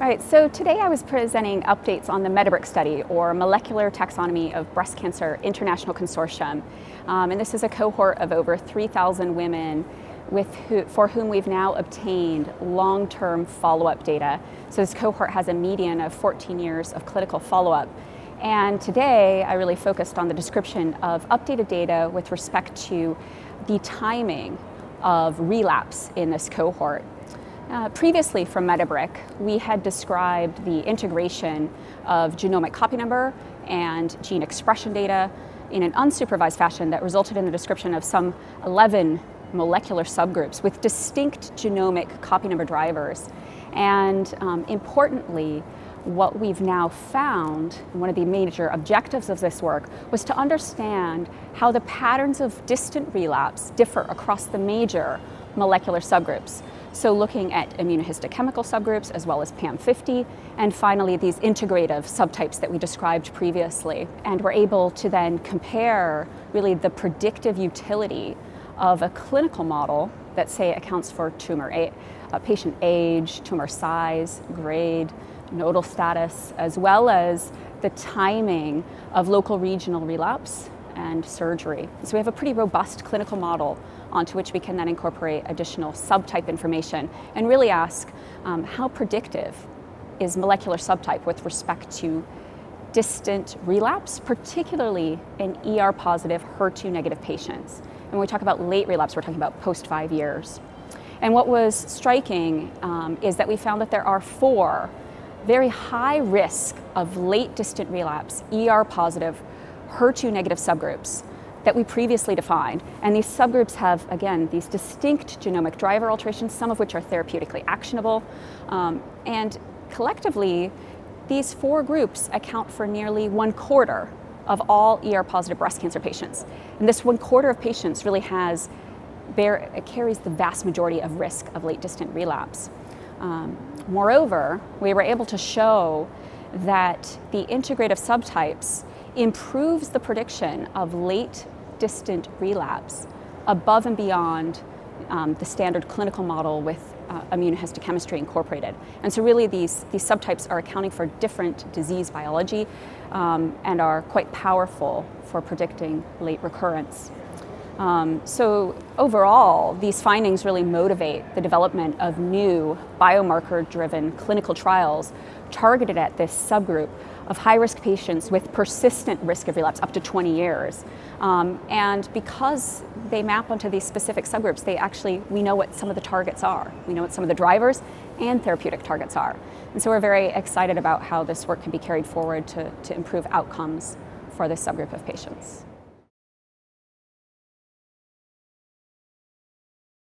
Right, so today I was presenting updates on the METABRIC study, or Molecular Taxonomy of Breast Cancer International Consortium. Um, and this is a cohort of over 3,000 women who, for whom we've now obtained long-term follow-up data. So this cohort has a median of 14 years of clinical follow-up. And today I really focused on the description of updated data with respect to the timing of relapse in this cohort. Uh, previously from METABRIC, we had described the integration of genomic copy number and gene expression data in an unsupervised fashion that resulted in the description of some 11 molecular subgroups with distinct genomic copy number drivers. And um, importantly, what we've now found, one of the major objectives of this work, was to understand how the patterns of distant relapse differ across the major molecular subgroups. So looking at immunohistochemical subgroups as well as PAM50, and finally these integrative subtypes that we described previously. And we're able to then compare really the predictive utility of a clinical model that say accounts for tumor a- uh, patient age, tumor size, grade, nodal status, as well as the timing of local regional relapse and surgery. So we have a pretty robust clinical model onto which we can then incorporate additional subtype information and really ask um, how predictive is molecular subtype with respect to distant relapse, particularly in ER positive, HER2 negative patients. And when we talk about late relapse, we're talking about post five years. And what was striking um, is that we found that there are four very high risk of late distant relapse, ER positive, HER2 negative subgroups that we previously defined. And these subgroups have, again, these distinct genomic driver alterations, some of which are therapeutically actionable. Um, and collectively, these four groups account for nearly one quarter of all ER positive breast cancer patients. And this one quarter of patients really has, bear, carries the vast majority of risk of late distant relapse. Um, moreover, we were able to show that the integrative subtypes improves the prediction of late distant relapse above and beyond um, the standard clinical model with uh, immunohistochemistry incorporated. And so really these, these subtypes are accounting for different disease biology um, and are quite powerful for predicting late recurrence. Um, so overall, these findings really motivate the development of new biomarker-driven clinical trials targeted at this subgroup of high-risk patients with persistent risk of relapse up to 20 years. Um, and because they map onto these specific subgroups, they actually, we know what some of the targets are. We know what some of the drivers and therapeutic targets are. And so we're very excited about how this work can be carried forward to, to improve outcomes for this subgroup of patients.